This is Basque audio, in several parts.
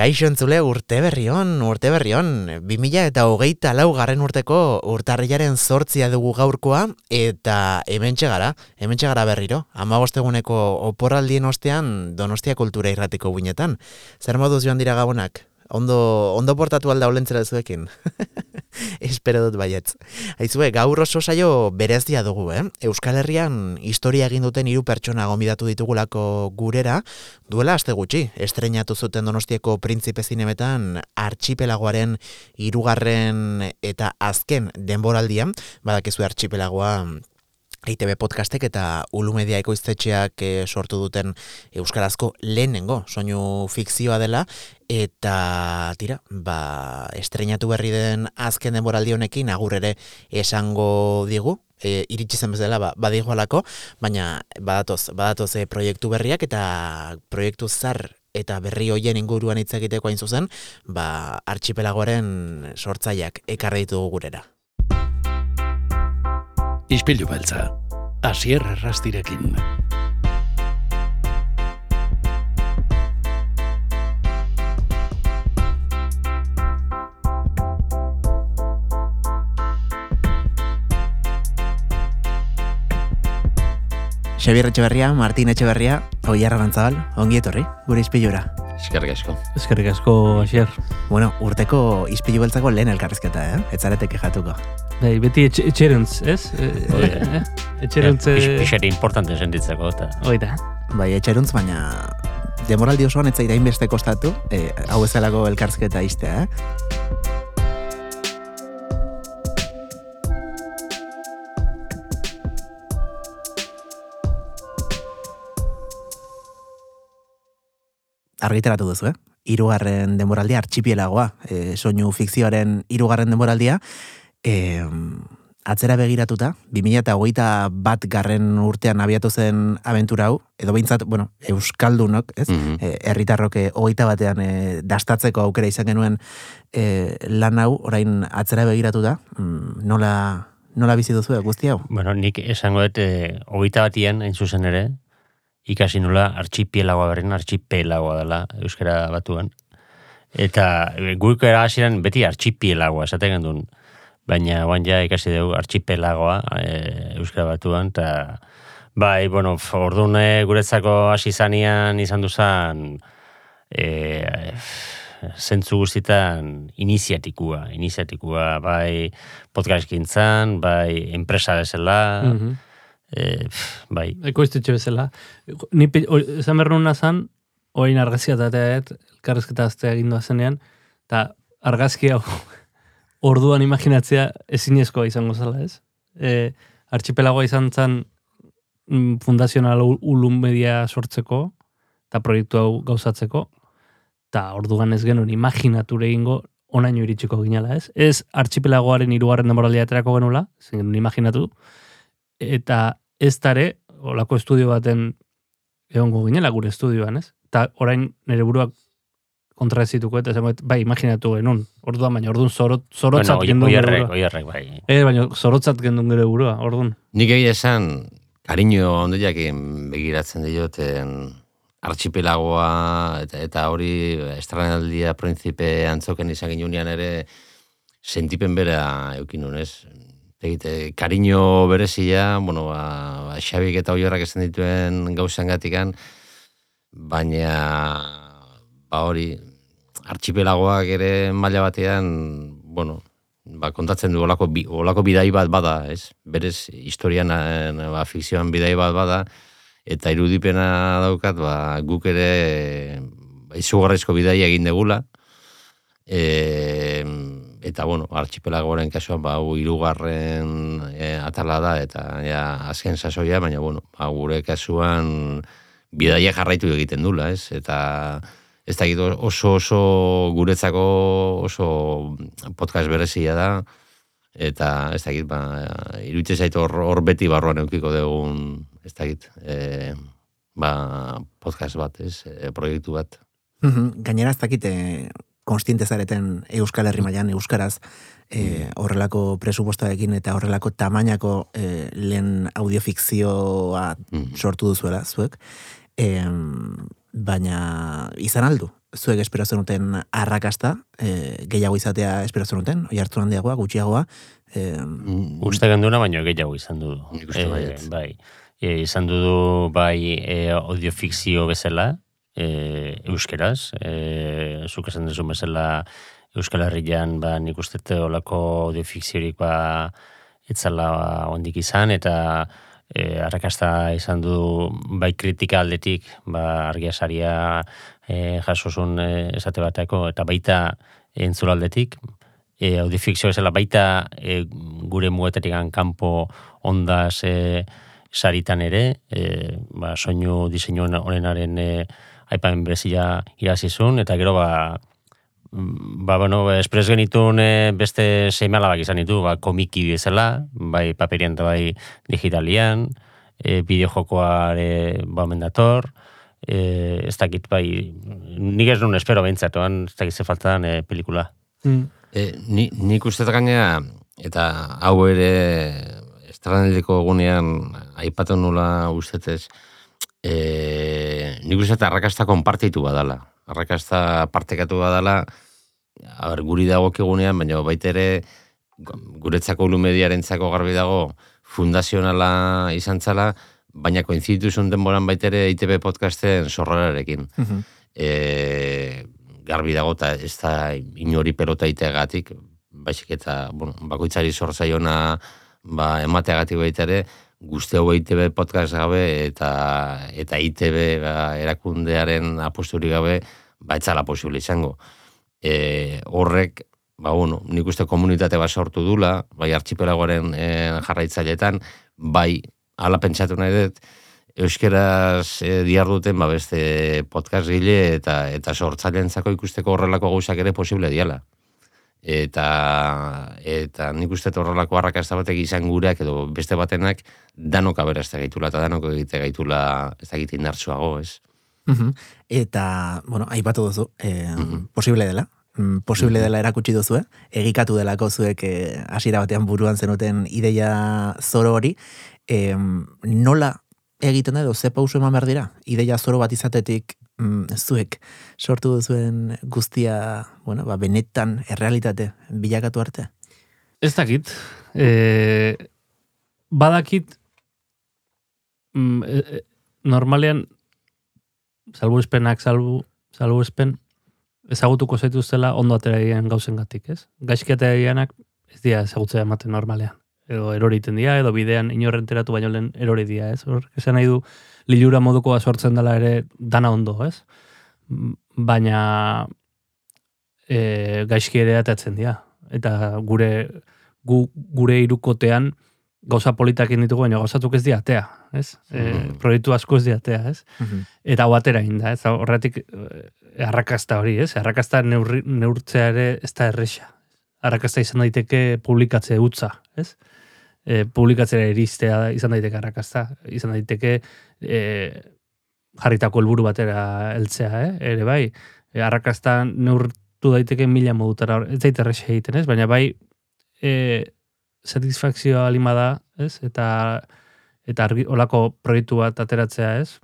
Kaixo entzule urte berri hon, urte berri hon, 2000 eta hogeita lau garren urteko urtarriaren zortzia dugu gaurkoa, eta hemen txegara, hemen txegara berriro, ama bosteguneko oporraldien ostean donostia kultura irratiko guinetan. Zer moduz joan dira gabonak? Ondo, ondo portatu alda olentzera zuekin. Espero dut baietz. Aizue, gaur oso saio berezia dugu, eh? Euskal Herrian historia egin duten hiru pertsona gomidatu ditugulako gurera, duela aste gutxi, estreinatu zuten donostieko printzipe zinemetan archipelagoaren hirugarren eta azken denboraldian, badakizu archipelagoa ITB podcastek eta Ulu Media ekoiztetxeak e, sortu duten euskarazko lehenengo soinu fikzioa dela eta tira, ba, estreinatu berri den azken denboraldi honekin agur ere esango digu e, iritsi zen bezala ba, badigo alako, baina badatoz, badatoz e, proiektu berriak eta proiektu zar eta berri hoien inguruan hitz egiteko hain zuzen, ba, archipelagoaren sortzaileak ekarri ditugu gurera. Ispilu beltza, asier errastirekin. Xabier Etxeberria, Martin Etxeberria, Oiarra Bantzabal, ongi etorri, gure izpilura. Eskerrik asko. Eskerrik asko, Asier. Bueno, urteko izpilu beltzako lehen elkarrezketa, eh? Ez zaretek jatuko. Bai, beti etx etxeruntz, ez? E? Etxeruntz... Eh, Pixeri importante sentitzeko, eta... Oida. Bai, etxeruntz, baina demoraldi osoan ez zaira inbeste kostatu, eh, hau ezalako elkarrizketa iztea, eh? Argitaratu duzu, eh? Irugarren denboraldia, artxipielagoa, e, soinu fikzioaren irugarren denboraldia, e, atzera begiratuta, 2008 bat garren urtean abiatu zen abentura hau, edo behintzat, bueno, Euskaldunok, ez? Mm -hmm. erritarrok hogeita batean e, dastatzeko aukera izan genuen e, lan hau, orain atzera begiratuta, mm, nola, nola bizi duzu guzti hau? Bueno, nik esango dut, hogeita batien, hain zuzen ere, ikasi nula artxipielagoa berren artxipelagoa dela euskara batuan. Eta e, guk hasieran beti artxipielagoa esaten gendun. Baina guan ja ikasi dugu artxipelagoa e, euskara batuan. eta bai, bueno, orduan guretzako hasi zanian izan duzan e, zentzu guztietan iniziatikua. Iniziatikua bai podcast gintzan, bai enpresa desela, mm e, bai. Eko iztetxe bezala. Ni esan behar nuna zan, oin argazkia eta elkarrezketa aztea egin zenean, eta argazki hau orduan imaginatzea ezinezkoa izango zela, ez? E, archipelagoa izan zan mm, fundazional ulun media sortzeko, eta proiektu hau gauzatzeko, eta orduan ez genuen imaginature egingo onaino iritsiko ginala, ez? Ez archipelagoaren irugarren demoraldia aterako genula, zen imaginatu, eta ez dare, olako estudio baten egongo ginela gure estudioan, ez? Eta orain nire buruak kontra ezituko, eta zen, bai, imaginatu genuen, orduan, baina orduan zorot, zorotzat bueno, gendun gure burua. Oierrek, bai. E, baina zorotzat gendun gure burua, orduan. Nik egia esan, kariño ondoiak begiratzen dioten archipelagoa, eta, eta hori estranaldia printzipe antzoken izan ginunean ere, sentipen bera eukin ez? Egite, kariño berezia, bueno, ba, ba Xabik eta Oiorrak esan dituen gauzan gatikan, baina, ba hori, archipelagoak ere maila batean, bueno, ba, kontatzen du olako, olako bidai bat bada, ez? Berez, historian, eh, ba, fikzioan bidai bat bada, eta irudipena daukat, ba, guk ere, ba, izugarrizko bidai egin degula, e, eta bueno, archipelagoren kasuan ba hirugarren e, atala da eta ja azken sasoia, baina bueno, ba, gure kasuan bidaia jarraitu egiten dula, ez? Eta ez da oso oso guretzako oso podcast berezia da eta ez da ba iruditzen zaitu hor, beti barruan edukiko dugun ez da e, ba, podcast bat, ez? E, proiektu bat. Gainera ez dakite konstiente zareten Euskal Herri mailan euskaraz e, horrelako presupostarekin eta horrelako tamainako e, lehen audiofikzioa mm. sortu duzuela zuek. E, baina izan aldu zuek espero zenuten arrakasta, e, gehiago izatea espero zenuten, oi hartu handiagoa, gutxiagoa, e, Uste genduna, baino gehiago izan du. Baietz. bai. E, izan du bai e, audiofikzio bezala, e, euskeraz, e, zuk esan duzu bezala Euskal Herrian, ba, nik uste te olako audiofikziorik ba, etzala ondik izan, eta e, arrakasta izan du bai kritika aldetik, ba, argia saria e, jasozun e, esate bateko, eta baita entzuraldetik, e, audifikzio bezala baita e, gure muetatik kanpo ondaz e, saritan ere, e, ba, soinu diseinu honenaren e, aipamen berezia irazizun, eta gero ba, mm, ba, bueno, espres genitun e, beste seimalabak izan ditu, ba, komiki bezala, bai paperian eta bai digitalian, e, bideojokoare ba, omen dator, e, ez dakit bai, nik ez nun espero behintzat, oan, ez dakit ze faltan e, pelikula. Mm. E, ni, nik uste dut gainera, eta hau ere estranaldiko egunean aipatu nula ustetez, e, nik uste arrakasta konpartitu badala. Arrakasta partekatu badala, a ber, guri dago egunean, baina baita ere guretzako lumediarentzako garbi dago fundazionala izan zala, baina koinzituzun denboran baita ere ITB podcasten zorrararekin mhm. e, garbi dago eta ez da inori pelota iteagatik, baizik eta bueno, bakoitzari zor zaiona ba, emateagatik baita ere, guzti hau ITB podcast gabe eta eta ITB ba, erakundearen aposturi gabe ba etzala posible izango. E, horrek ba bueno, nik uste komunitate bat sortu dula, bai archipelagoaren e, jarraitzailetan, bai ala pentsatu nahi dut, euskeraz e, diarduten ba beste podcast gile eta eta sortzaileentzako ikusteko horrelako gauzak ere posible diala. Eta eta nik uste horrelako arrakasta batek izan gureak edo beste batenak danok aberazte gaitula eta danok egite gaitula ez dakit indartsuago, ez? Mhm. Eta, bueno, aipatu duzu, e, Mhm. posible dela, Mm, posible dela erakutsi duzue, egikatu delako zuek eh, hasiera batean buruan zenuten ideia zoro hori, e, nola egiten da edo ze pauso eman behar dira? Ideia zoro bat izatetik mm, zuek sortu duzuen guztia, bueno, ba, benetan errealitate bilakatu arte? Ez dakit. E, badakit mm, e, e, normalean salbuespenak salbu, salbuespen ezagutuko zaituztela ondo ateraien gauzen gatik, ez? Gaizki ez dira ezagutzea ematen normalean. Edo eroriten dira, edo bidean inorren teratu baino lehen erori dira, ez? Hor, esan nahi du, lilura modukoa sortzen dela ere dana ondo, ez? Mm, Baina e, gaizki ere atatzen dira. Eta gure gu, gure irukotean gauza politakin ditugu, baina gauzatuk ez diatea, ez? E, Mhm. proiektu asko ez diatea, ez? Mhm. Eta hau atera egin da, ez? Horretik eh, arrakasta hori, ez? Arrakasta neurri, neurtzea ere ez da erresa. Arrakasta izan daiteke publikatze utza, ez? E, publikatzera iristea izan daiteke arrakasta. Izan daiteke e, jarritako helburu batera heltzea, eh? Ere bai, e, arrakasta neurtu daiteke mila modutara, ez daite egiten, ez? Baina bai, e, satisfakzioa alima da, ez? Eta eta argi, olako proiektu bat ateratzea, ez?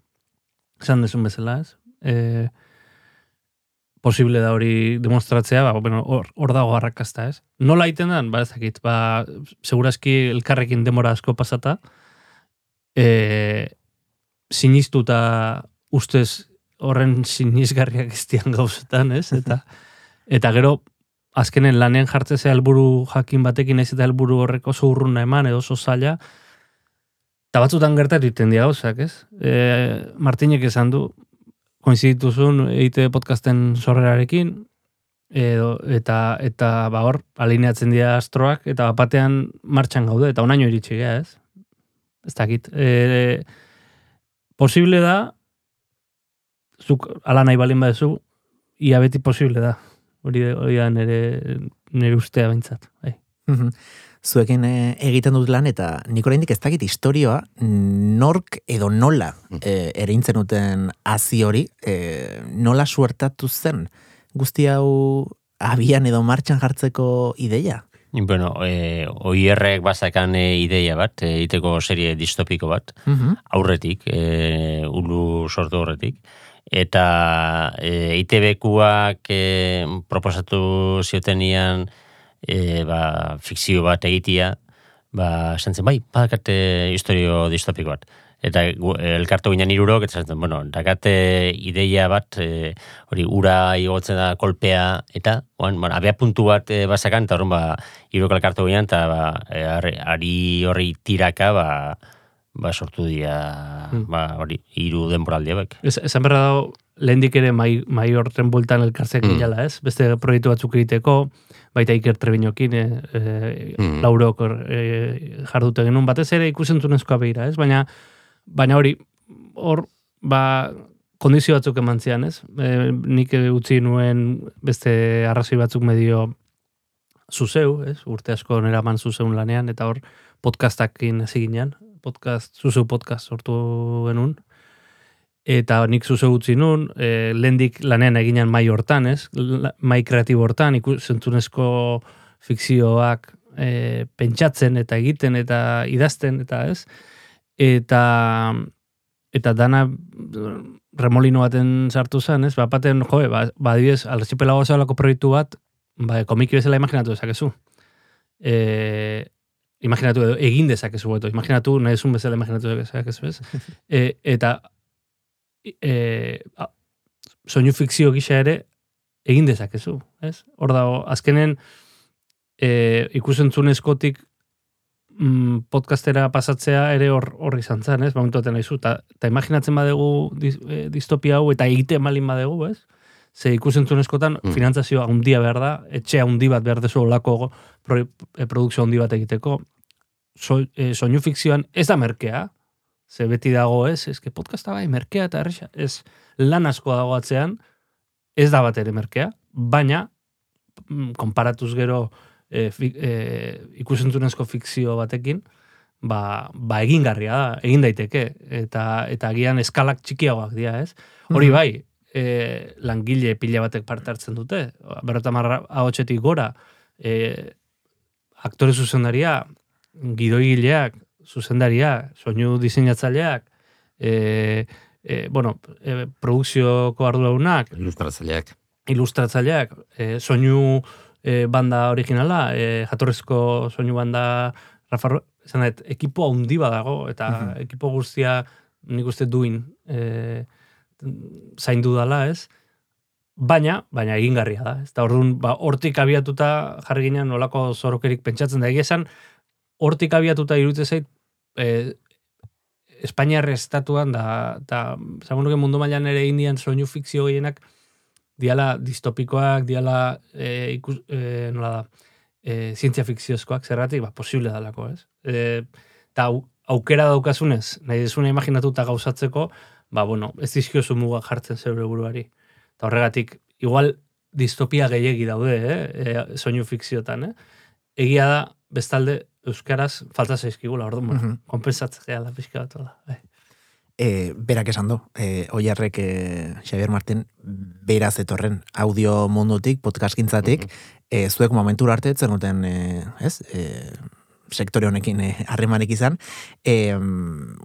Esan desun bezala, ez? E, posible da hori demostratzea, ba, bueno, hor, hor dago arrakasta, ez? Nola egiten dan, ba, ez dakit, ba, segurazki elkarrekin demora asko pasata, e, sinistuta ustez horren sinisgarriak ez dian gauzetan, ez? Eta, eta gero, azkenen lanean jartzea helburu jakin batekin ez eta helburu horrek oso urruna eman edo oso zaila, eta batzutan gertatu iten dira gauzak, ez? E, Martinek esan du, koinzituzun eite podcasten sorrerarekin, edo, eta, eta ba hor, alineatzen dira astroak, eta batean martxan gaude, eta onaino iritsi gea, ez? Ez dakit. E, posible da, zuk ala nahi balin badezu, ia beti posible da. Hori, da nire, nire ustea behintzat. Bai. Mhm. Zuekin eh, egiten dut lan eta nik oraindik ez dakit historioa nork edo nola eh, erintzen duten hazi hori, eh, nola suertatu zen guzti hau abian edo martxan jartzeko ideia? Bueno, e, oierrek bazakan e, ideia bat, e, iteko serie distopiko bat, Mhm. aurretik, e, ulu sortu horretik, eta e, ITB-kuak e, proposatu ziotenian e, ba, fikzio bat egitia, ba, esan zen, bai, badakate historio distopiko bat. Eta elkartu ginen irurok, eta zen, bueno, dakate ideia bat, e, hori ura igotzen da kolpea, eta, oan, bueno, abea puntu bat e, basakan, eta horren, ba, irurok elkartu ginen, eta, ba, e, ari horri tiraka, ba, ba, sortu dira, Hmm. ba, hori, hiru denboraldi hauek. Ez, esan berra dago, lehendik ere mai, mai horren bultan elkartzek Mm. mm. ez? Beste proiektu batzuk egiteko, baita Iker Trebinokin, e, e, Mm. laurok e, jardute genuen, batez ere ikusentzunezkoa behira, ez? Baina, baina hori, hor, ba, kondizio batzuk eman zian, ez? E, nik utzi nuen beste arrazoi batzuk medio zuzeu, ez? Urte asko nera zuzeun lanean, eta hor podcastakin hasi ginen, podcast, zuzeu podcast sortu genuen, eta nik zuze utzi nun, e, lehendik lanean eginan mai hortan, ez? La- Mai kreatibo hortan, ikusentzunezko fikzioak e, pentsatzen eta egiten eta idazten eta ez? Eta eta dana remolino baten sartu zen, ez? Ba, baten, jo, ba, ba adibidez, archipelago zelako proiektu bat, ba, komiki bezala imaginatu dezakezu. E, imaginatu edo, egin dezakezu, edo, imaginatu, nahi ezun bezala imaginatu dezakezu, ez? e, eta e, a, soinu fikzio gisa ere egin dezakezu, ez? Hor dago, azkenen e, ikusentzunezkotik mm, podcastera pasatzea ere hor hor izan zen, ez? Momentu baten nahizu, eta ta imaginatzen badegu dis, e, distopia hau eta egite malin badegu, ez? Ze ikusentzunezkotan Mm. finantzazioa handia behar da, etxe handi bat behar dezu olako pro, e, produkzio handi bat egiteko, so, e, soinu fikzioan ez da merkea, ze beti dago ez, que podcasta bai merkea eta erresa, ez lan asko dago atzean, ez da bat ere merkea, baina mm, konparatuz gero e, fi, e, ikusentzunezko fikzio batekin, ba, ba egingarria da, egin daiteke, eta eta agian eskalak txikiagoak dira, ez? Hori Mhm. bai, e, langile pila batek parte hartzen dute, berrota marra ahotsetik gora, e, aktore zuzendaria, gidoigileak, zuzendaria, soinu diseinatzaileak, e, e, bueno, e, produkzioko arduradunak, Ilustratzaileak. ilustratzaileak, e, soinu e, banda originala, e, jatorrezko soinu banda Rafa, esan dut, ekipo handi badago, eta Mhm. ekipo guztia nik uste duin e, zaindu dala, ez? Baina, baina egingarria da, ez? Eta orduan, ba, hortik abiatuta jarri ginen nolako zorokerik pentsatzen da. Egia esan, hortik abiatuta iruditze zait, e, Espainiar estatuan da, da nuke mundu mailan ere indian soinu fikzio gehienak diala distopikoak, diala e, ikus, e, nola da, e, zientzia fikziozkoak, zergatik, ba, posible dalako, ez? E, au, aukera daukazunez, nahi desuna imaginatu eta gauzatzeko, ba, bueno, ez dizkiozu muga jartzen zeure buruari. Eta horregatik, igual distopia gehiegi daude, eh? E, soinu fikziotan, eh? Egia da, bestalde, euskaraz falta zaizkigula, orduan, bueno, Mhm. konpensatzea da pixka bat, hola. Bai. E, berak esan du, e, oiarrek e, Xavier Martin beraz etorren audio mundutik, podcastgintzatik, e, zuek momentura arte etzen duten, e, ez, e, sektore honekin e, harremanek izan, e,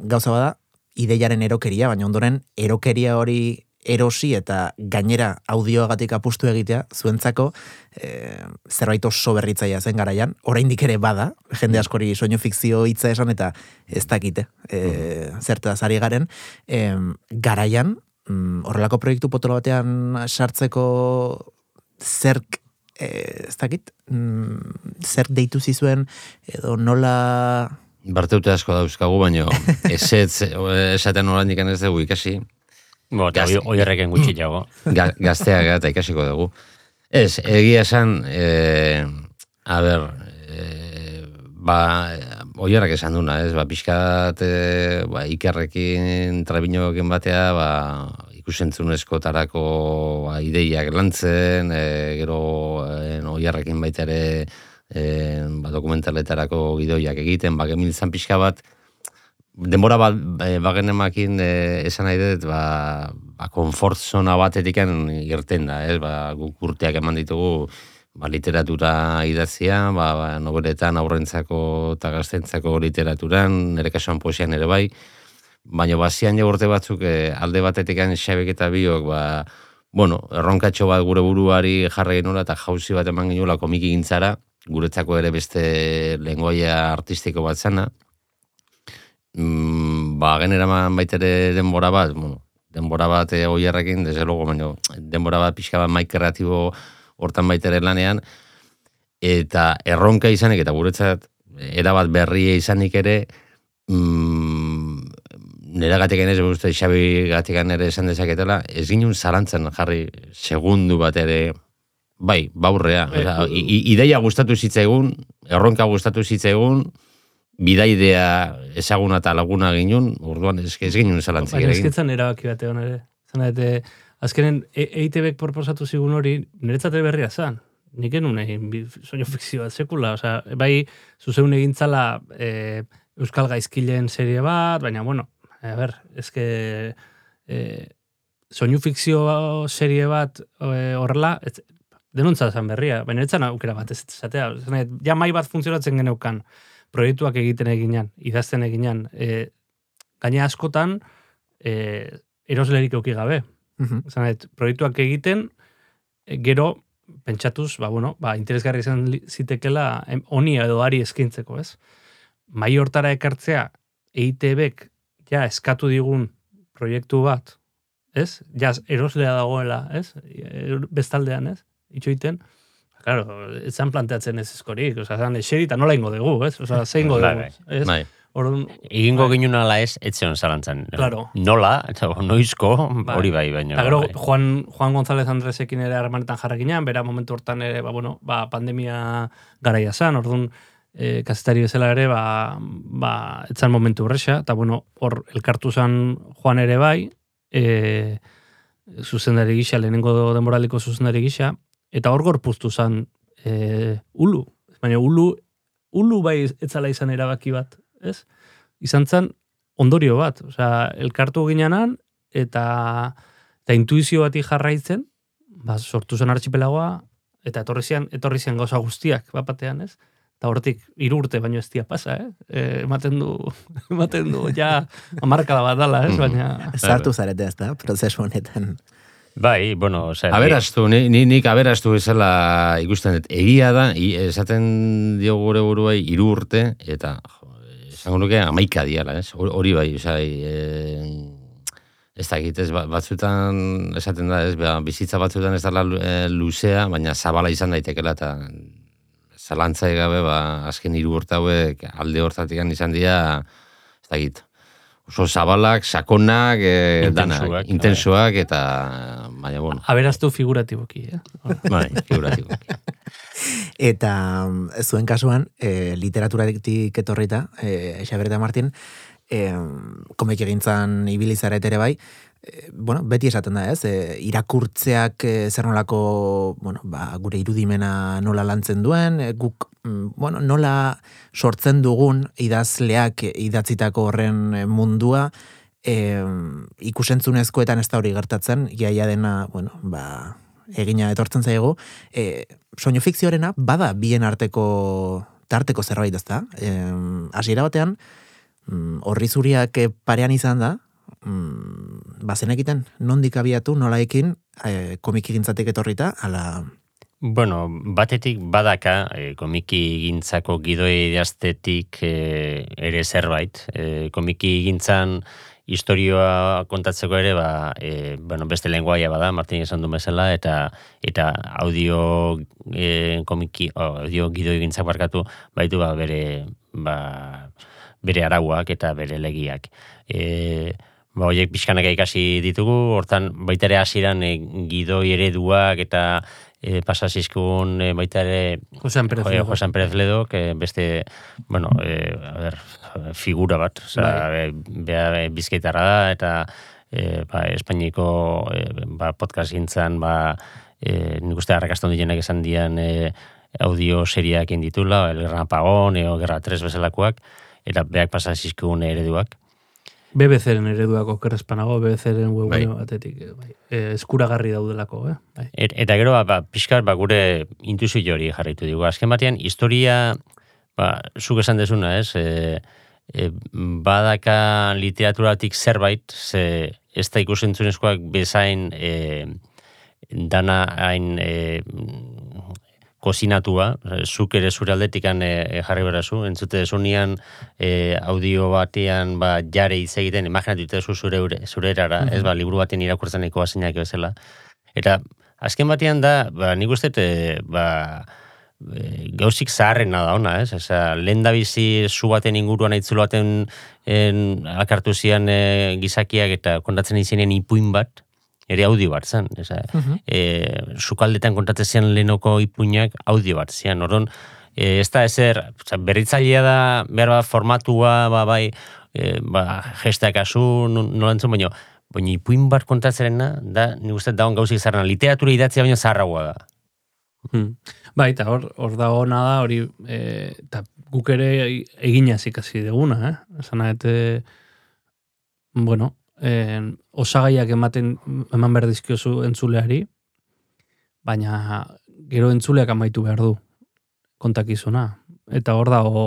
gauza bada, ideiaren erokeria, baina ondoren erokeria hori erosi eta gainera audioagatik apustu egitea, zuentzako e, zerbait oso berritzaia zen garaian, oraindik ere bada, jende askori soinu fikzio hitza esan eta ez dakite e, zertaz ari garen, e, garaian, mm, horrelako proiektu potolo batean sartzeko zerk e, ez dakit, mm, zer deitu zizuen edo nola Barteute asko dauzkagu, baino esetz, esaten oraindik ez dugu ikasi, Bo, eta Gazte- hoi horreken gutxi jago. ga, gazteak eta ikasiko dugu. Ez, egia esan, e, a ber, e, ba, oiarrak esan duna, ez, ba, pixkat, e, ba, ikerrekin, trabinoekin batea, ba, ikusentzunezkotarako ba, ideiak lantzen, e, gero e, oiarrekin baita ere, e, ba, dokumentaletarako gidoiak egiten, ba, gemiltzan pixka bat, denbora bat e, bagenemakin e, esan nahi dut, ba, ba komfort zona batetikan irten da, ez? Ba, guk urteak eman ditugu ba, literatura idatzia, ba, ba, nobeletan aurrentzako eta gaztentzako literaturan, nire kasuan poesian ere bai, baina bazian ja urte batzuk eh, alde batetik xabek eta biok, ba, bueno, erronkatxo bat gure buruari jarra genula eta jauzi bat eman genuela komiki gintzara, guretzako ere beste lengoia artistiko bat zana. Mm, ba, generaman baitere denbora bat, bueno, denbora bat e, oierrekin, desde logo, baina denbora bat pixka bat maik kreatibo hortan baitere lanean, eta erronka izanik, eta guretzat, erabat berria izanik ere, mm, nera gatik ez, uste, Xabi gatik ere esan dezaketela, ez ginen zarantzen jarri segundu bat ere, bai, baurrea. Bai, ideia gustatu zitzaigun, erronka gustatu zitzaigun, bidaidea ezaguna eta laguna ginen, orduan ez, ez ginen zalantzik ere. Baina ezketzen erabaki bate hon ere. Zena, ete, azkenen, EITB-ek proposatu zigun hori, niretzate berria zan. Nik enun egin, soño fikzioa sekula, oza, bai, zuzeun egintzala e, Euskal Gaizkilen serie bat, baina, bueno, a ber, ezke, e, soñu fikzio serie bat e, horrela, ez, denuntza zan berria, baina etzan aukera bat ez ezatea. Zena, ja mai bat funtzionatzen geneukan, proiektuak egiten eginan, idazten eginan, e, gaina askotan, e, eroslerik euki gabe. Mm proiektuak egiten, e, gero, pentsatuz, ba, bueno, ba, interesgarri izan zitekela honi edo ari eskintzeko, ez? Mai hortara ekartzea, EITB-ek ja eskatu digun proiektu bat, ez? Ja eroslea dagoela, ez? E, bestaldean, ez? Itxoiten, claro, etzan planteatzen ez eskorik, oza, zan, eseri eta nola ingo dugu, ez? Oza, zein dugu, bai, bai. ez? Bai. Orduan, Egingo bai. ginen ala ez, etzion zalantzan. Claro. Nola, eta noizko, hori bai, baina. Eta gero, bai. Juan, Juan González Andresekin ere harremanetan jarrakinean, bera momentu hortan ere, ba, bueno, ba, pandemia garaia zan, orduan, e, kazetari bezala ere, ba, ba, etzan momentu horrexa, eta bueno, hor, elkartu zan Juan ere bai, e, zuzendari gisa, lehenengo denboraliko zuzendari gisa, eta hor gorpuztu zan e, ulu. Baina ulu, ulu bai etzala izan erabaki bat, ez? Izan zan ondorio bat. Osea, elkartu ginenan eta, eta intuizio bati jarraitzen, ba, sortu zen artxipelagoa, eta etorri zian, etorri zian gauza guztiak, bat batean, ez? Eta hortik hiru urte baino ez dia pasa, eh? E, ematen du, ematen du, ja, amarkala bat dala, ez? Baina... Sartu zarete ez da, prozesu honetan. Bai, bueno, o sea, aberastu, ni, ni, nik aberastu ezela ikusten dut. Egia da, esaten dio gure buruai hiru urte, eta esango nuke amaika diala, ez? Hori bai, oza, e, ez da egitez, ba, batzutan esaten da, ez, ba, bizitza batzutan ez da e, luzea, baina zabala izan daitekela, eta zalantza egabe, ba, azken hiru urte hauek alde hortatik izan dira, ez da egit, oso zabalak, sakonak, e, intensuak, intensuak, eta, baina, bueno. Aberaztu figuratiboki, eh? bai, figuratiboki. eta zuen kasuan, e, literaturatik etorrita, e, Xaberta Martin, e, komik egintzan ibilizaret ere bai, bueno, beti esaten da, ez? E, irakurtzeak e, zer nolako, bueno, ba, gure irudimena nola lantzen duen, e, guk, mm, bueno, nola sortzen dugun idazleak idatzitako horren mundua, e, ikusentzunezkoetan ez da hori gertatzen, iaia dena, bueno, ba, egina etortzen zaigu, e, soinu fikzioarena bada bien arteko tarteko zerbait ez da. E, Asiera batean, mm, horri zuriak parean izan da, mm, bazen egiten, nondik abiatu, nola ekin, e, komiki gintzatik etorrita, ala... Bueno, batetik badaka e, komiki gintzako gidoi idaztetik e, ere zerbait. E, komiki gintzan historioa kontatzeko ere, ba, e, bueno, beste lenguaia bada, Martin esan du bezala, eta eta audio e, komiki, audio gidoi gintzak barkatu, baitu ba, bere, ba, bere arauak eta bere legiak. E, Ba, oiek pixkanak ikasi ditugu, hortan baita ere hasieran e, gidoi ereduak eta e, pasazizkun e, baita ere Josan Perez Ledo. Josan Perez Ledo, que beste, bueno, e, a ver, figura bat, oza, bai. bea e, bizkaitarra da, eta e, ba, Espainiko e, ba, podcast gintzan, ba, e, nik uste harrakaston dienak esan dian e, audio seriak inditula, El Gran Apagón, eo Gerra 3 bezalakoak, eta beak pasazizkun ereduak. BBC-ren ereduako kerrezpanago, BBC-ren webune bai. batetik, eh, bai. E, eskuragarri daudelako, eh? Bai. Et, eta gero, ba, pixkar, ba, gure intuizio hori jarraitu dugu. Azken batean, historia, ba, zuk esan desuna, ez? E, e, badaka literaturatik zerbait, ze ez da ikusentzunezkoak bezain e, dana hain e, kozinatua, zuk ere zure aldetikan e, jarri berazu, entzute zunian e, audio batean ba, jare hitz egiten, imaginatu dute zure, ure- zure erara, ez? Ba, liburu batean irakurtzen nahiko bazinak bezala. Eta azken batean da, ba, nik uste, e, ba, e, gauzik zaharrena da ona, ez? Eza, lehen bizi zu baten inguruan aitzulu baten en, akartu zian e, gizakiak eta kontatzen izenean ipuin bat, ere audio bat zen. Eza, e, sukaldetan kontatzen lehenoko ipuinak audio bat zian. Orduan, e, ez da ezer, berritzailea da, behar bat formatua, ba, bai, e, ba, gestak asu, no- nola entzun, baina, baina ipuin bat kontatzerena, da, nik uste dagoen gauzik zarrena, literatura idatzea baino zaharragoa da. Hmm. Bai, eta hor, hor da ona da, hori, e, eta guk ere eginaz ikasi duguna, eh? Esan nahet, e, bueno, e, osagaiak ematen, eman behar dizkiozu entzuleari, baina gero entzuleak amaitu behar du kontakizuna. Eta hor dago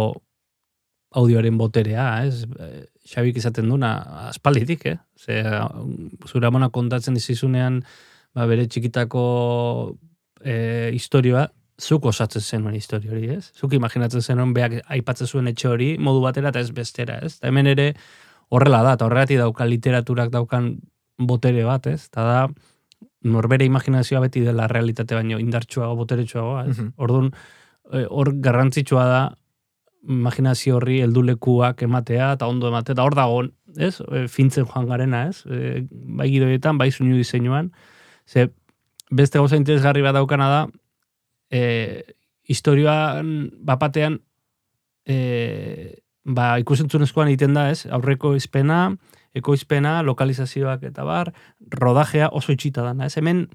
audioaren boterea, ez? E, Xabik izaten duna, aspalditik, eh? Ze, zure amona kontatzen dizizunean, ba, bere txikitako e, historioa, zuk osatzen zenuen historio hori, ez? Zuk imaginatzen zenuen beak aipatzen zuen etxe hori modu batera eta ez bestera, ez? Eta hemen ere horrela da, eta horregatik dauka literaturak daukan botere bat, ez? Eta da, norbere imaginazioa beti dela realitate baino indartsuago, boteretsuagoa, ez? Mhm. Orduan, e, hor garrantzitsua da imaginazio horri heldulekuak ematea eta ondo ematea, eta hor dago, ez? E, fintzen joan garena, ez? E, bai gidoietan, bai soinu diseinuan, ze beste gauza interesgarri bat daukana da, e, historioan bapatean e, ba, ikusentzunezkoan egiten da, ez? Aurreko izpena, ekoizpena, lokalizazioak eta bar, rodajea oso itxita dana, ez? Hemen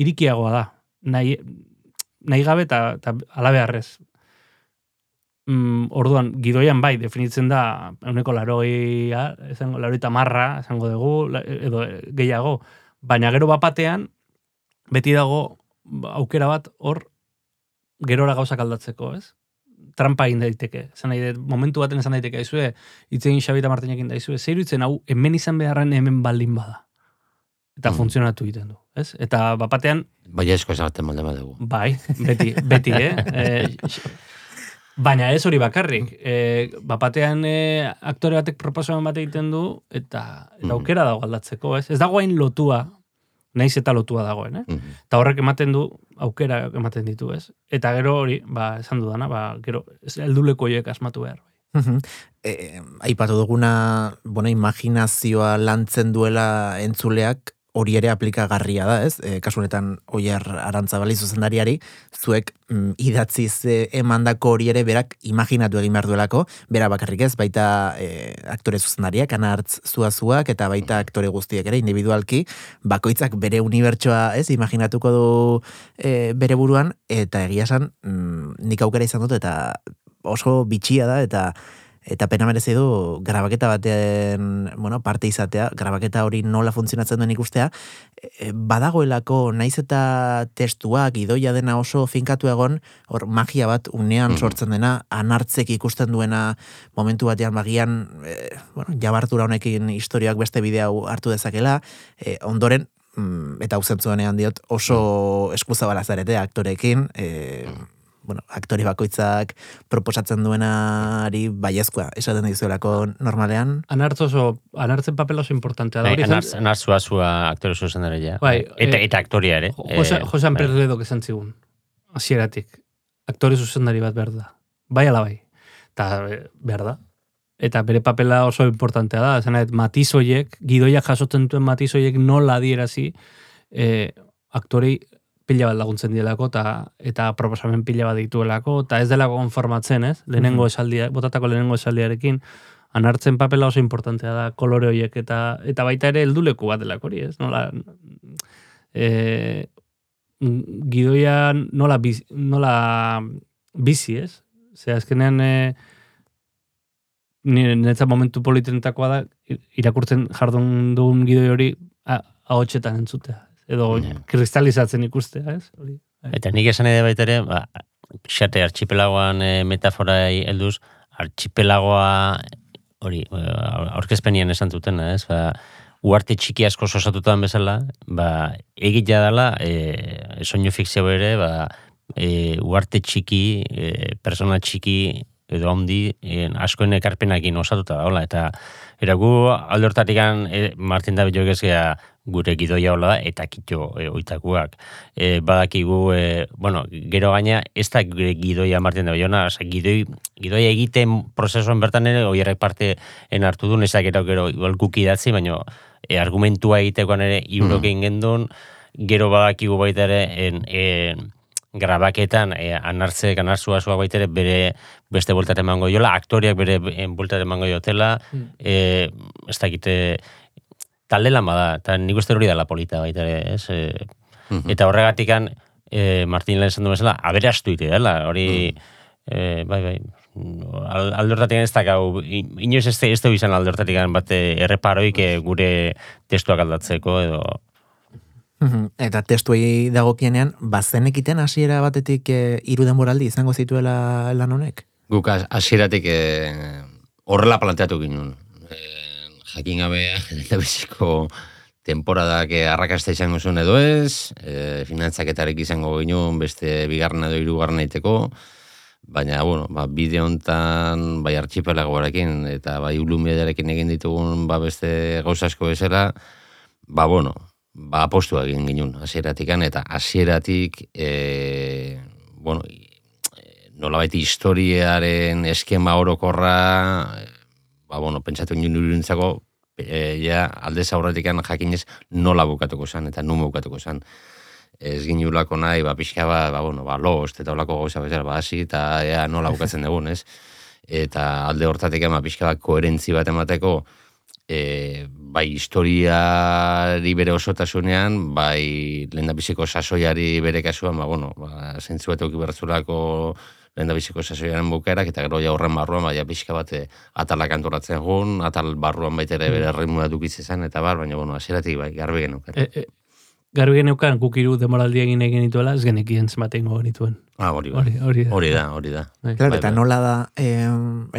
irikiagoa da, nahi, nahi gabe eta, alabearrez. Mm, orduan, gidoian bai, definitzen da, euneko laroia, esango, laroita marra, esango dugu, edo gehiago, baina gero bapatean, beti dago ba, aukera bat hor gerora gauzak aldatzeko, ez? Trampa egin daiteke. Esan nahi momentu baten esan daiteke, aizue, itzegin Xabi eta Martinekin daizue, zeiru itzen hau, hemen izan beharren hemen baldin bada. Eta Mm. funtzionatu egiten du, ez? Eta bapatean, Bai esko esaten molde badugu. bai, beti, beti, eh? eh Baina ez hori bakarrik. E, bapatean e, aktore batek proposamen bat egiten du, eta, eta Mhm. aukera dago aldatzeko, ez? Ez dago hain lotua, naiz eta lotua dagoen, eh? Mhm. Eta horrek ematen du, aukera ematen ditu, ez? Eta gero hori, ba, esan dudana, ba, gero, helduleko horiek asmatu behar. Mhm. E, aipatu duguna, bueno, imaginazioa lantzen duela entzuleak hori ere aplikagarria da, ez? E, kasu honetan Oier Arantzabali zuzendariari, zuek mm, idatziz e, emandako hori ere berak imaginatu egin behar duelako, bera bakarrik ez, baita e, aktore zuzendariak, anartz zuazuak, eta baita aktore guztiek ere, individualki, bakoitzak bere unibertsoa, ez, imaginatuko du e, bere buruan, eta egia esan, mm, nik aukera izan dut, eta oso bitxia da, eta eta pena merezi du grabaketa baten, bueno, parte izatea, grabaketa hori nola funtzionatzen duen ikustea, e, badagoelako naiz eta testuak idoia dena oso finkatu egon, hor magia bat unean Mhm. sortzen dena, anartzek ikusten duena momentu batean bagian, e, bueno, jabartura honekin historiak beste bidea hau hartu dezakela, e, ondoren, mm, eta hau zentzuenean diot, oso eskuzabala zarete aktorekin, e, bueno, aktore bakoitzak proposatzen duenari baiezkoa esaten dizuelako normalean. Anartz oso, anartzen papel oso importantea da. Bai, anartz, anartz zuazua aktore zuzendaria. Bai, eta, eh, eta aktoria ere. Jose, Eh, Josean bai. Perledok esan zigun. Hasieratik. Aktore zuzendari bat behar da. Bai ala bai. Eta eh, behar da. Eta bere papela oso importantea da. Esan nahi, matiz horiek, gidoiak jasotzen duen matiz horiek nola adierazi eh, aktorei pila bat laguntzen dielako eta eta proposamen pila bat dituelako eta ez delako konformatzen, ez? Lehenengo Mhm. esaldia, botatako lehenengo esaldiarekin anartzen papela oso importantea da kolore horiek eta eta baita ere helduleku bat delako hori, ez? Nola eh, gidoia nola biz, nola bizi, ez? Ze azkenean e, niretzat momentu politenetakoa da irakurtzen jardun dugun gidoi hori a- ahotsetan entzutea. Edo Ja. kristalizatzen ikustea, ez? Hori. Eta nik esan edo baita ere, ba, pixate archipelagoan e, metaforai helduz, archipelagoa hori, eh, aurkezpenian esan duten, ez, ba, uarte txiki asko sosatutan bezala, ba, egitea dela, e, soinu fikzio ere, ba, e, uarte txiki, e, persona txiki, edo handi, e, askoen ekarpenakin osatuta da, hola, eta eragu alde hortatik e, Martin David Jogezgea gure gidoia hola da, eta kitxo e, oitakuak. E, badakigu, e, bueno, gero gaina, ez da gure gidoia Martin David Jona, oza, gidoi, gidoia egiten prozesuan bertan ere, oierrek parte en hartu du, nezak gero, gero, igual guk idatzi, baina e, argumentua egitekoan ere, iurokein mm. gendun, gero badakigu baita ere, en, en, grabaketan e, anartze ganartzua zua baitere bere beste bultate emango jola, aktoriak bere bultate emango jotela, mm. e, ez dakite talde lan bada, eta nik uste hori dela polita baitere, ez? E, mhm. Eta horregatikan, e, Martin Lehen esan du bezala, aberastu ite dela, hori, mm. e, bai, bai, aldortatik ez dakau, inoiz ez, ez du izan aldortatik bate erreparoik gure testuak aldatzeko, edo Eta testuei dagokienean, bazenekiten hasiera batetik e, hiru denboraldi izango zituela lan honek? Guk hasieratik e, horrela planteatu ginen. E, jakin gabe, eta biziko temporadak arrakasta izango zuen edo ez, e, finantzaketarek izango ginen, beste bigarren edo hirugarren aiteko, baina, bueno, ba, bide hontan, bai artxipelagoarekin, eta bai ulumidearekin egin ditugun, ba, beste gauzasko bezala, ba, bueno, ba, apostu egin ginen hasieratik eta hasieratik e, bueno, e, nola baiti historiaren eskema orokorra e, ba, bueno, pentsatu ginen urintzako e, ja, alde zaurretik jakinez nola bukatuko zen eta nun bukatuko zen ez ginulako nahi, ba, pixka ba, ba, bueno, ba, lost, eta olako gauza bezala, ba, hasi, eta ea, nola bukatzen dugun, ez? Eta alde hortatik ema pixka bat koherentzi bat emateko, e, bai historiari bere osotasunean, bai lehendabiziko sasoiari bere kasuan, ba, bueno, ba, zentzu bat euki bertzulako lehendabiziko sasoiaren bukerak, eta gero ja horren barruan, bai, pixka bat eh, atalak antolatzen gun, atal barruan baita ere bere mm. ritmoa dukitze eta bar, baina, bueno, asieratik, bai, garbi genuken. E, e, garbi genuken, gukiru demoraldi egin egin dituela, ez genekien zematen genituen. Ah, hori, hori, hori, hori da, hori da. Bai. Claro, eta bai. nola da eh,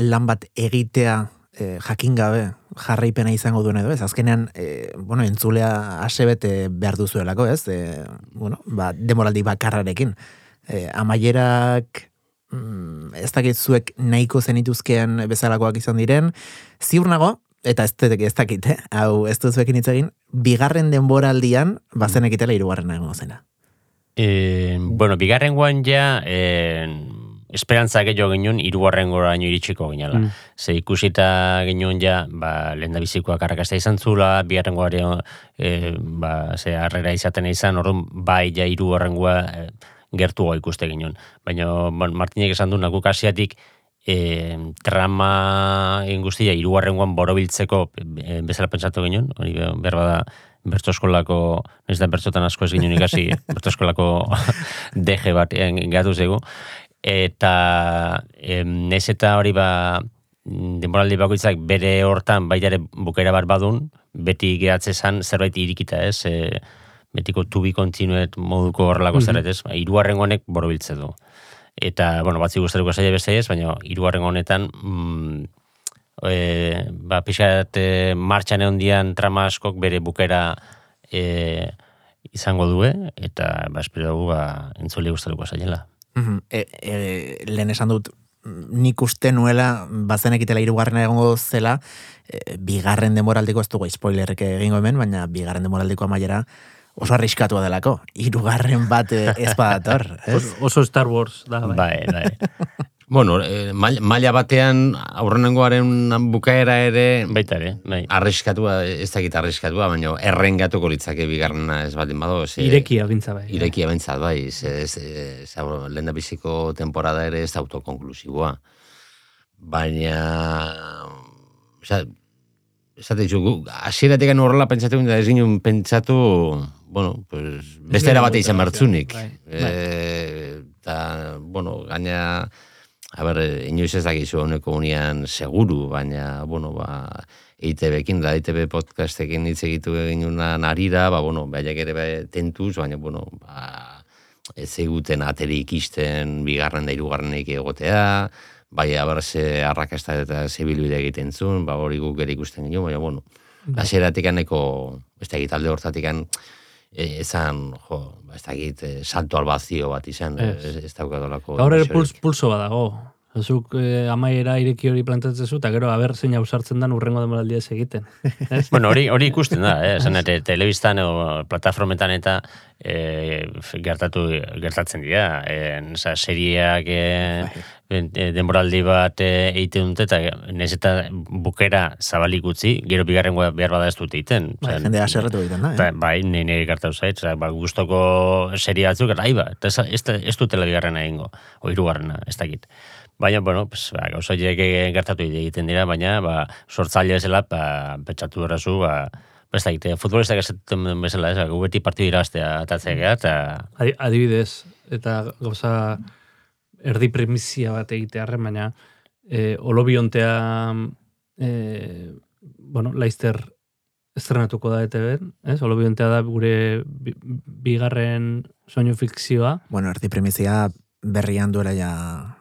lan bat egitea eh, jakin gabe jarraipena izango duen edo, ez? Azkenean, e, bueno, entzulea asebete behar duzuelako, ez? E, bueno, ba, demoraldi bakarrarekin. E, amaierak, mm, ez dakit zuek nahiko zenituzkean bezalakoak izan diren, ziur nago, eta ez, ez dakit, eh? hau ez duzuekin hitz egin, bigarren denboraldian, bazenekitela irugarren nago zena. E, bueno, bigarren guan ja, e, esperantza gehiago ginen irugarren gora iritsiko ginela. Mm. Ze ikusita ginen ja, ba, lehen da bizikoak arrakasta izan zula, bigarren gore, e, ba, ze harrera izaten izan, orduan, bai ja irugarren goa e, gertu ikuste ginen. Baina, Martinek esan du, nakuk asiatik, e, trama egin guztia, irugarren goan borobiltzeko e, bezala pentsatu ginen, hori berba da, bertso eskolako, ez da bertsotan asko ez ginen ikasi, bertso eskolako deje bat gatu zego, eta em, nez eta hori ba denboraldi bakoitzak bere hortan baita ere bukera bat badun, beti gehatze zan zerbait irikita ez, e, betiko tubi kontinuet moduko horrelako mm -hmm. zerret ez, ba, iruarren honek borobiltze du. Eta, bueno, batzi guztaruko zaila beste ez, baina iruarren honetan mm, e, ba, pixat e, martxan egon dian trama askok bere bukera e, izango due, eta ba, espero dugu ba, entzule guztaruko zailela. E, e, lehen esan dut, nik uste nuela, bazenekitela irugarrena egongo zela, e, bigarren demoraldiko ez dugu spoilerrek egingo hemen, baina bigarren demoraldiko amaiera oso arriskatua delako. Irugarren bat e, ez badator. Ez? Oso Star Wars da, bai. Bai, bai. Bueno, eh, maila batean aurrenengoaren bukaera ere baita ere, bai. Arriskatua, ez dakit arriskatua, baina errengatuko litzake bigarrena ez baldin bado, ze Irekia bintza bai. Irekia bintza bai, ze ez ez lenda biziko temporada ere ez autokonklusiboa. Baina o sea, esate dizu, hasieratik horrela pentsatu da ez ginen pentsatu, bueno, pues beste era bate izan bertzunik. Bai, bai. Eh, ta, bueno, gaina A ber, inoiz ez dakizu honeko unian seguru, baina, bueno, ba, EITB-ekin da, EITB podcastekin hitz egitu egin una narira, ba, bueno, baiak ere bai, tentuz, baina, bueno, ba, ez eguten ateri ikisten bigarren da irugarren egotea, bai aber ze arrakasta eta zibilbide egiten zuen, ba hori guk ere ikusten ginen, baina bueno, Bai. hasieratik aneko, ez da talde hortatik e, ezan, jo, ba, ez da e, salto albazio bat izan, Ez. ez, daukadolako. Gaur ere pulso badago. Zuk eh, amaiera ireki hori plantatzen zu, eta gero, aber zein ausartzen dan urrengo demoraldia ez egiten. Bueno, hori hori ikusten da, eh, esan ete, telebistan edo plataformetan eta eh, gertatu gertatzen dira, eh, oza, serieak eh, eh, denboraldi bat eh, egiten dute eta nez eta bukera zabalik utzi, gero bigarrengoa behar bada ez dute egiten. Bai, jendea aserretu egiten da, Ba, eh? bai, nire gertatu zait, osea, ba, gustoko serie batzuk, aiba, eta ez, ez, ez dutela bigarrena egingo, o hirugarrena, ez dakit. Baina, bueno, pues, ba, gauza gertatu egiten dira, baina, ba, sortzaile bezala, ba, pentsatu errazu, ba, ba, ez dakit, eh, futbolistak esaten den bezala, ez, gu beti partidu irabaztea atatzea gara, eta Adi- Adibidez, eta gauza erdi primizia bat egitearren, baina e, olobiontea e, bueno, Leicester estrenatuko da ETV, ez? Olobiontea da gure bi, bigarren soinu fikzioa. Bueno, erdi primizia berrian duela ja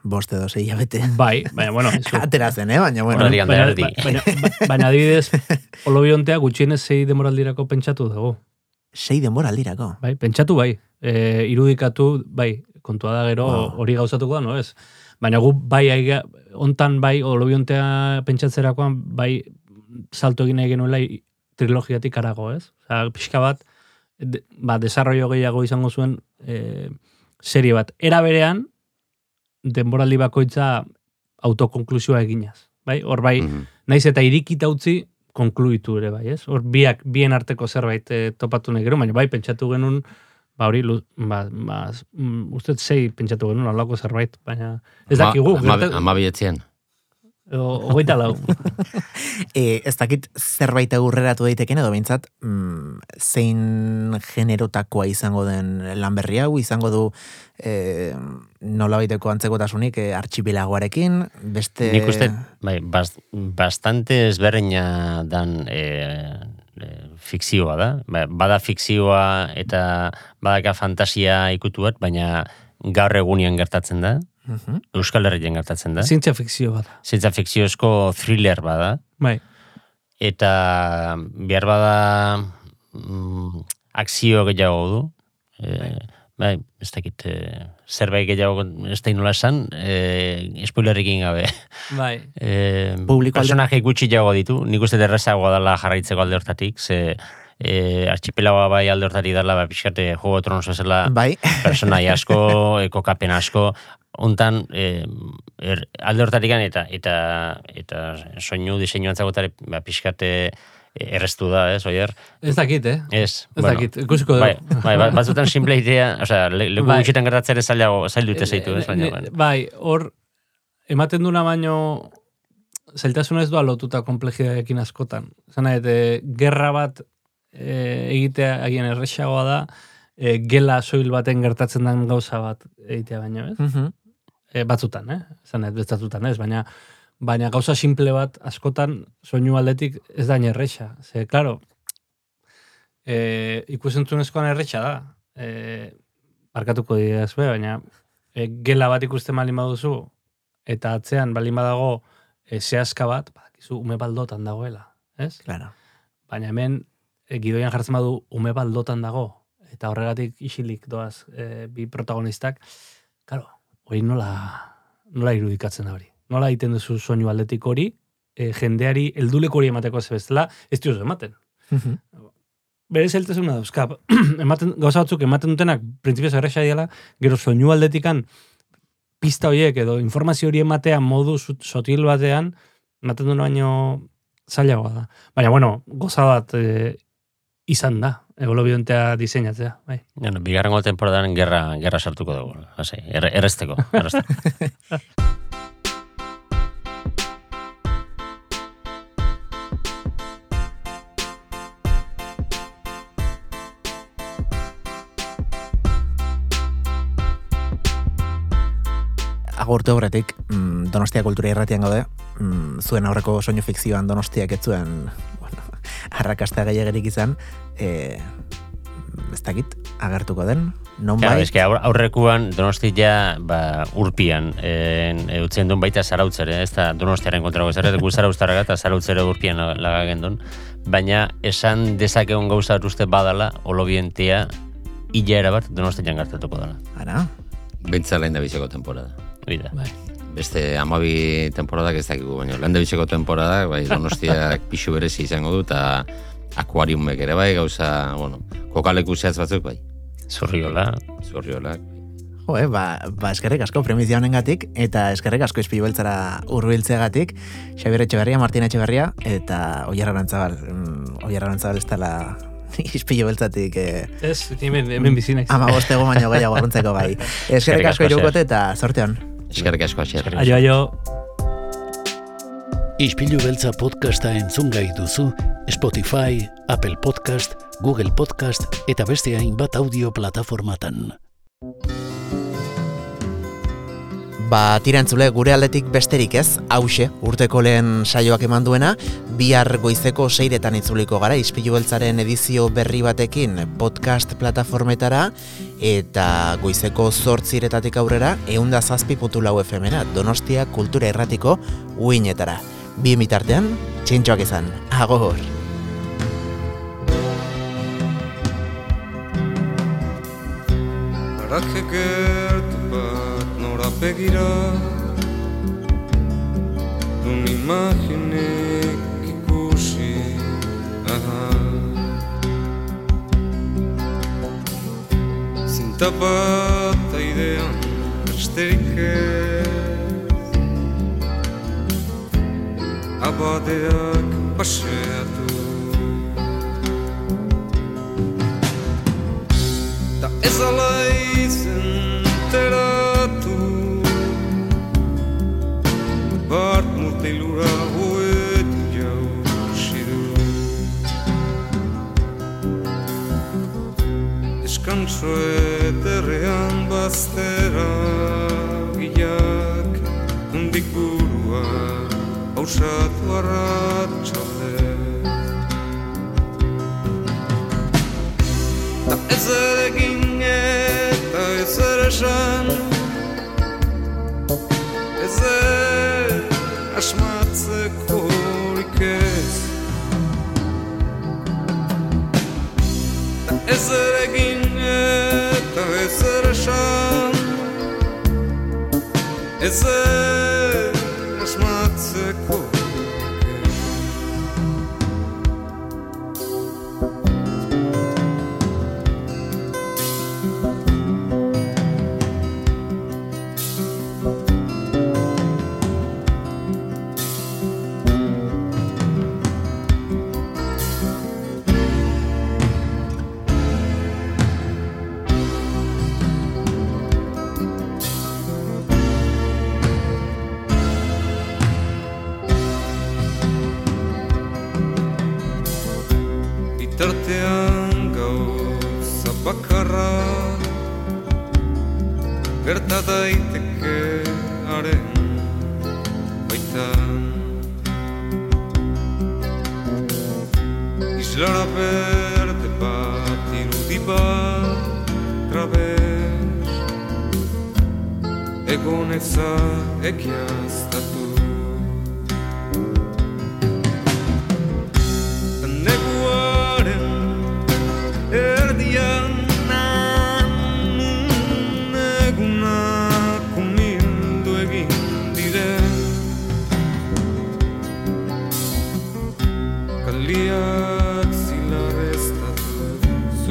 bost edo zei bete. Bai, baina, bueno, zu- Atera zen, eh? Baina, bueno. Baina, baina, baina, baina adibidez, olobiontea gutxienez zei demoraldirako pentsatu dago. Sei denbora aldirako. Bai, pentsatu bai, e, irudikatu bai, kontua da gero Wow. hori gauzatuko da, no ez? Baina gu bai, aiga, ontan bai, olobiontea pentsatzerakoan bai salto egin nahi genuela trilogiatik arago, ez? Osea, pixka bat, de, ba, desarrollo gehiago izango zuen e, serie bat. Era berean, denboraldi bakoitza autokonklusioa eginaz. Bai, hor bai, Mhm. naiz eta irikita utzi konkluitu ere bai, ez? Hor biak bien arteko zerbait eh, topatu nahi gero, baina bai pentsatu genuen ba hori ba, ba, mm, uste sei pentsatu genuen alako zerbait, baina ez Ama- dakigu, ama- gerta- Amabietzen. O- hogeita lau. E, ez dakit zerbait aurreratu daiteken edo behintzat mm, zein generotakoa izango den lan berri hau, izango du e, nola baiteko antzekotasunik e, artxipilagoarekin, beste... nik uste, bai, bast, bastante ezberdina dan e, e, fikzioa da. Ba, Bada fikzioa eta badaka fantasia ikutu bat, baina gaur egunean gertatzen da, Mhm. Euskal Herrian gertatzen da. Zientzia fikzio bat. Zientza fikziozko thriller bada, Bai. eta behar bada mm, akzio gehiago du. E, bai, ez dakit, e, zerbait gehiago ez da nola esan, e, spoilerrekin gabe. Bai. E, Publiko personaje gutxi jago ditu, nik uste derrezagoa dela jarraitzeko alde hortatik, ze e, archipelagoa bai alde hortatik dela, ba, pixkate Juego Tronos bezala, Bai, personai asko, e, kokapen asko, hontan e, er, alde hortatikan eta eta eta soinu diseinu antzagotare ba, pixkate erreztu da, ez, oier? Ez dakit, eh? Ez, Ez dakit, ikusiko dugu. Bai, bai, bat- batzutan simple idea, osea, le, leku Bai. gutxitan gertatzea ere zailago, zail dute zeitu, ez, baina, Ne- baina. Bai, hor, ematen duna baino, zailtasuna ez doa lotuta komplejidadekin askotan. Zena, eta gerra bat e, egitea agian errexagoa da, e, gela soil baten gertatzen den gauza bat egitea baino, ez? Mhm. E, batzutan, eh? Zena, bestatutan, ez? Baina, baina gauza simple bat askotan soinu aldetik ez da errexa. Ze, klaro, e, ikusentzunezkoan errexa da. E, barkatuko dira baina e, gela bat ikusten balin baduzu, eta atzean balin badago e, zehazka bat, badakizu ume baldotan dagoela, ez? Claro. Baina hemen gidoian jartzen badu ume baldotan dago, eta horregatik isilik doaz e, bi protagonistak, claro, hori nola, nola irudikatzen da hori. Nola egiten duzu soinu aldetik hori, e, jendeari helduleko hori emateko ez bestela, ez diozu ematen. Mhm. Bere zeltasuna dauzka, ematen, gauza batzuk ematen dutenak, printzipioz erresa diela, gero soinu aldetikan pista horiek edo informazio hori ematea modu sotil batean, ematen duen baino zailagoa da. Baina, bueno, goza bat e, izan da, ebolobiontea diseinatzea, bai. Bueno, bigarrengo temporadan gerra, gerra sartuko dugu. Hasi, erre, errezteko. errezteko. Agurtu horretik, mm, Donostia kultura irratian gaude, mm, zuen aurreko soinu fikzioan Donostiak ez zuen, bueno, arrakasta gehiagerik izan, e, ez dakit, agertuko den, non bai, eske aur- aurrekuan Donostia ba urpian en eutzen duen baita zarautzere, ez da Donostiaren kontrako zer, gu zarauztarraga eta zarautzere urpian la- lagagen duen, baina esan dezakegun gauza uste badala, olobientia hilera bat Donostian gertatuko dela. ara, Bentsa lehen da biziko temporada. Hori da. Bai. Beste amabi temporadak ez dakigu, baina lehen da biziko temporada, bai, donostiak pixu berezi izango du, eta akuariumek ere bai, gauza, bueno, kokaleku zehatz batzuk bai. Zurriola, Zurriolak. Jo, eh, ba, ba eskerrik asko premizia honengatik eta eskerrik asko izpilu beltzara hurbiltzeagatik Xabier Etxeberria, Martin Etxeberria eta Oier Arantzabal. Mm, Oier Arantzabal ez dela izpilu beltzatik eh, Ez, hemen, hemen bizinek. ama bostego baino gehiago arruntzeko bai. Eskerrik asko asko, irukote eta sorteon. Eskerrik asko, asier. Aio, aio. Ispilu beltza podcasta entzun gai duzu Spotify, Apple Podcast, Google Podcast eta beste hainbat audio plataformatan. Ba, tirantzule, gure aldetik besterik ez, hause, urteko lehen saioak eman duena, bihar goizeko seiretan itzuliko gara, ispilu beltzaren edizio berri batekin podcast plataformetara, eta goizeko zortziretatik aurrera, eunda zazpi putu lau donostia kultura erratiko uinetara. Bi mitartean, txintxoak izan, agor! Nora begira. Dun imaginek ikusi aha. Zinta bat aidean besterik ez. Abadeak paseatu. Da ez ala ederrean baztera Giak hundik burua Hausatu arratxalde Da ez ere egin eta ez ere Ez ere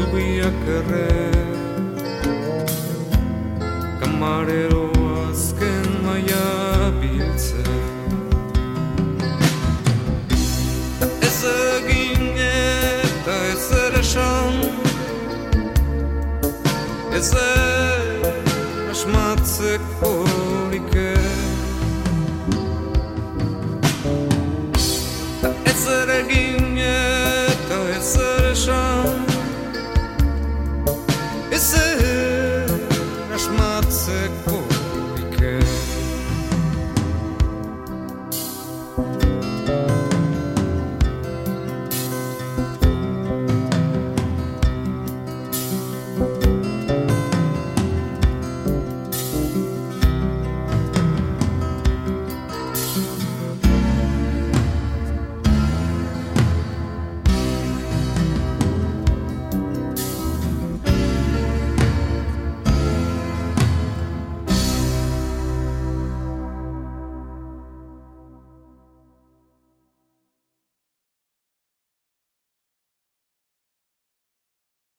zubiak erre Kamarero azken maia biltzen Ez egin eta ez ere esan Ez